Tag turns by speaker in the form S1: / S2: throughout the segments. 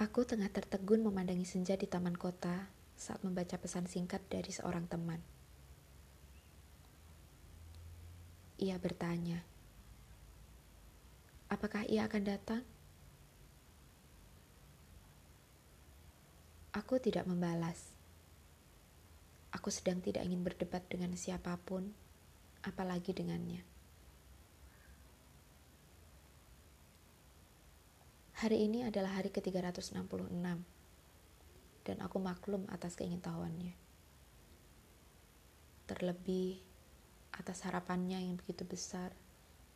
S1: Aku tengah tertegun memandangi senja di taman kota saat membaca pesan singkat dari seorang teman. Ia bertanya, "Apakah ia akan datang?" Aku tidak membalas. Aku sedang tidak ingin berdebat dengan siapa pun, apalagi dengannya. Hari ini adalah hari ke-366 dan aku maklum atas keingintahuannya. Terlebih atas harapannya yang begitu besar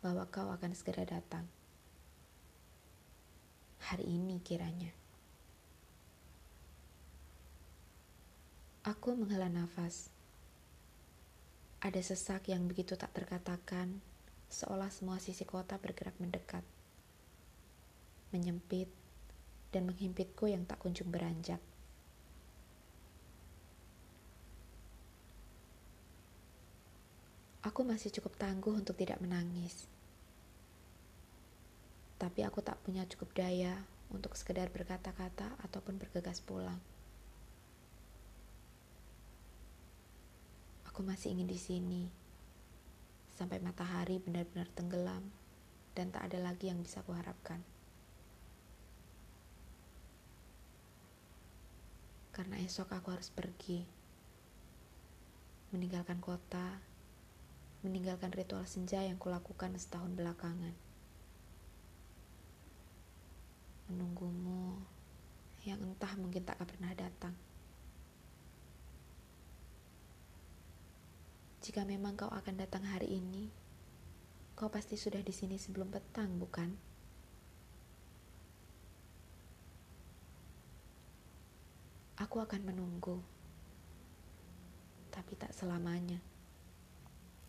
S1: bahwa kau akan segera datang. Hari ini kiranya. Aku menghela nafas. Ada sesak yang begitu tak terkatakan, seolah semua sisi kota bergerak mendekat menyempit, dan menghimpitku yang tak kunjung beranjak. Aku masih cukup tangguh untuk tidak menangis. Tapi aku tak punya cukup daya untuk sekedar berkata-kata ataupun bergegas pulang. Aku masih ingin di sini sampai matahari benar-benar tenggelam dan tak ada lagi yang bisa kuharapkan. Karena esok aku harus pergi, meninggalkan kota, meninggalkan ritual senja yang kulakukan setahun belakangan. Menunggumu yang entah mungkin tak akan pernah datang. Jika memang kau akan datang hari ini, kau pasti sudah di sini sebelum petang, bukan? Aku akan menunggu, tapi tak selamanya.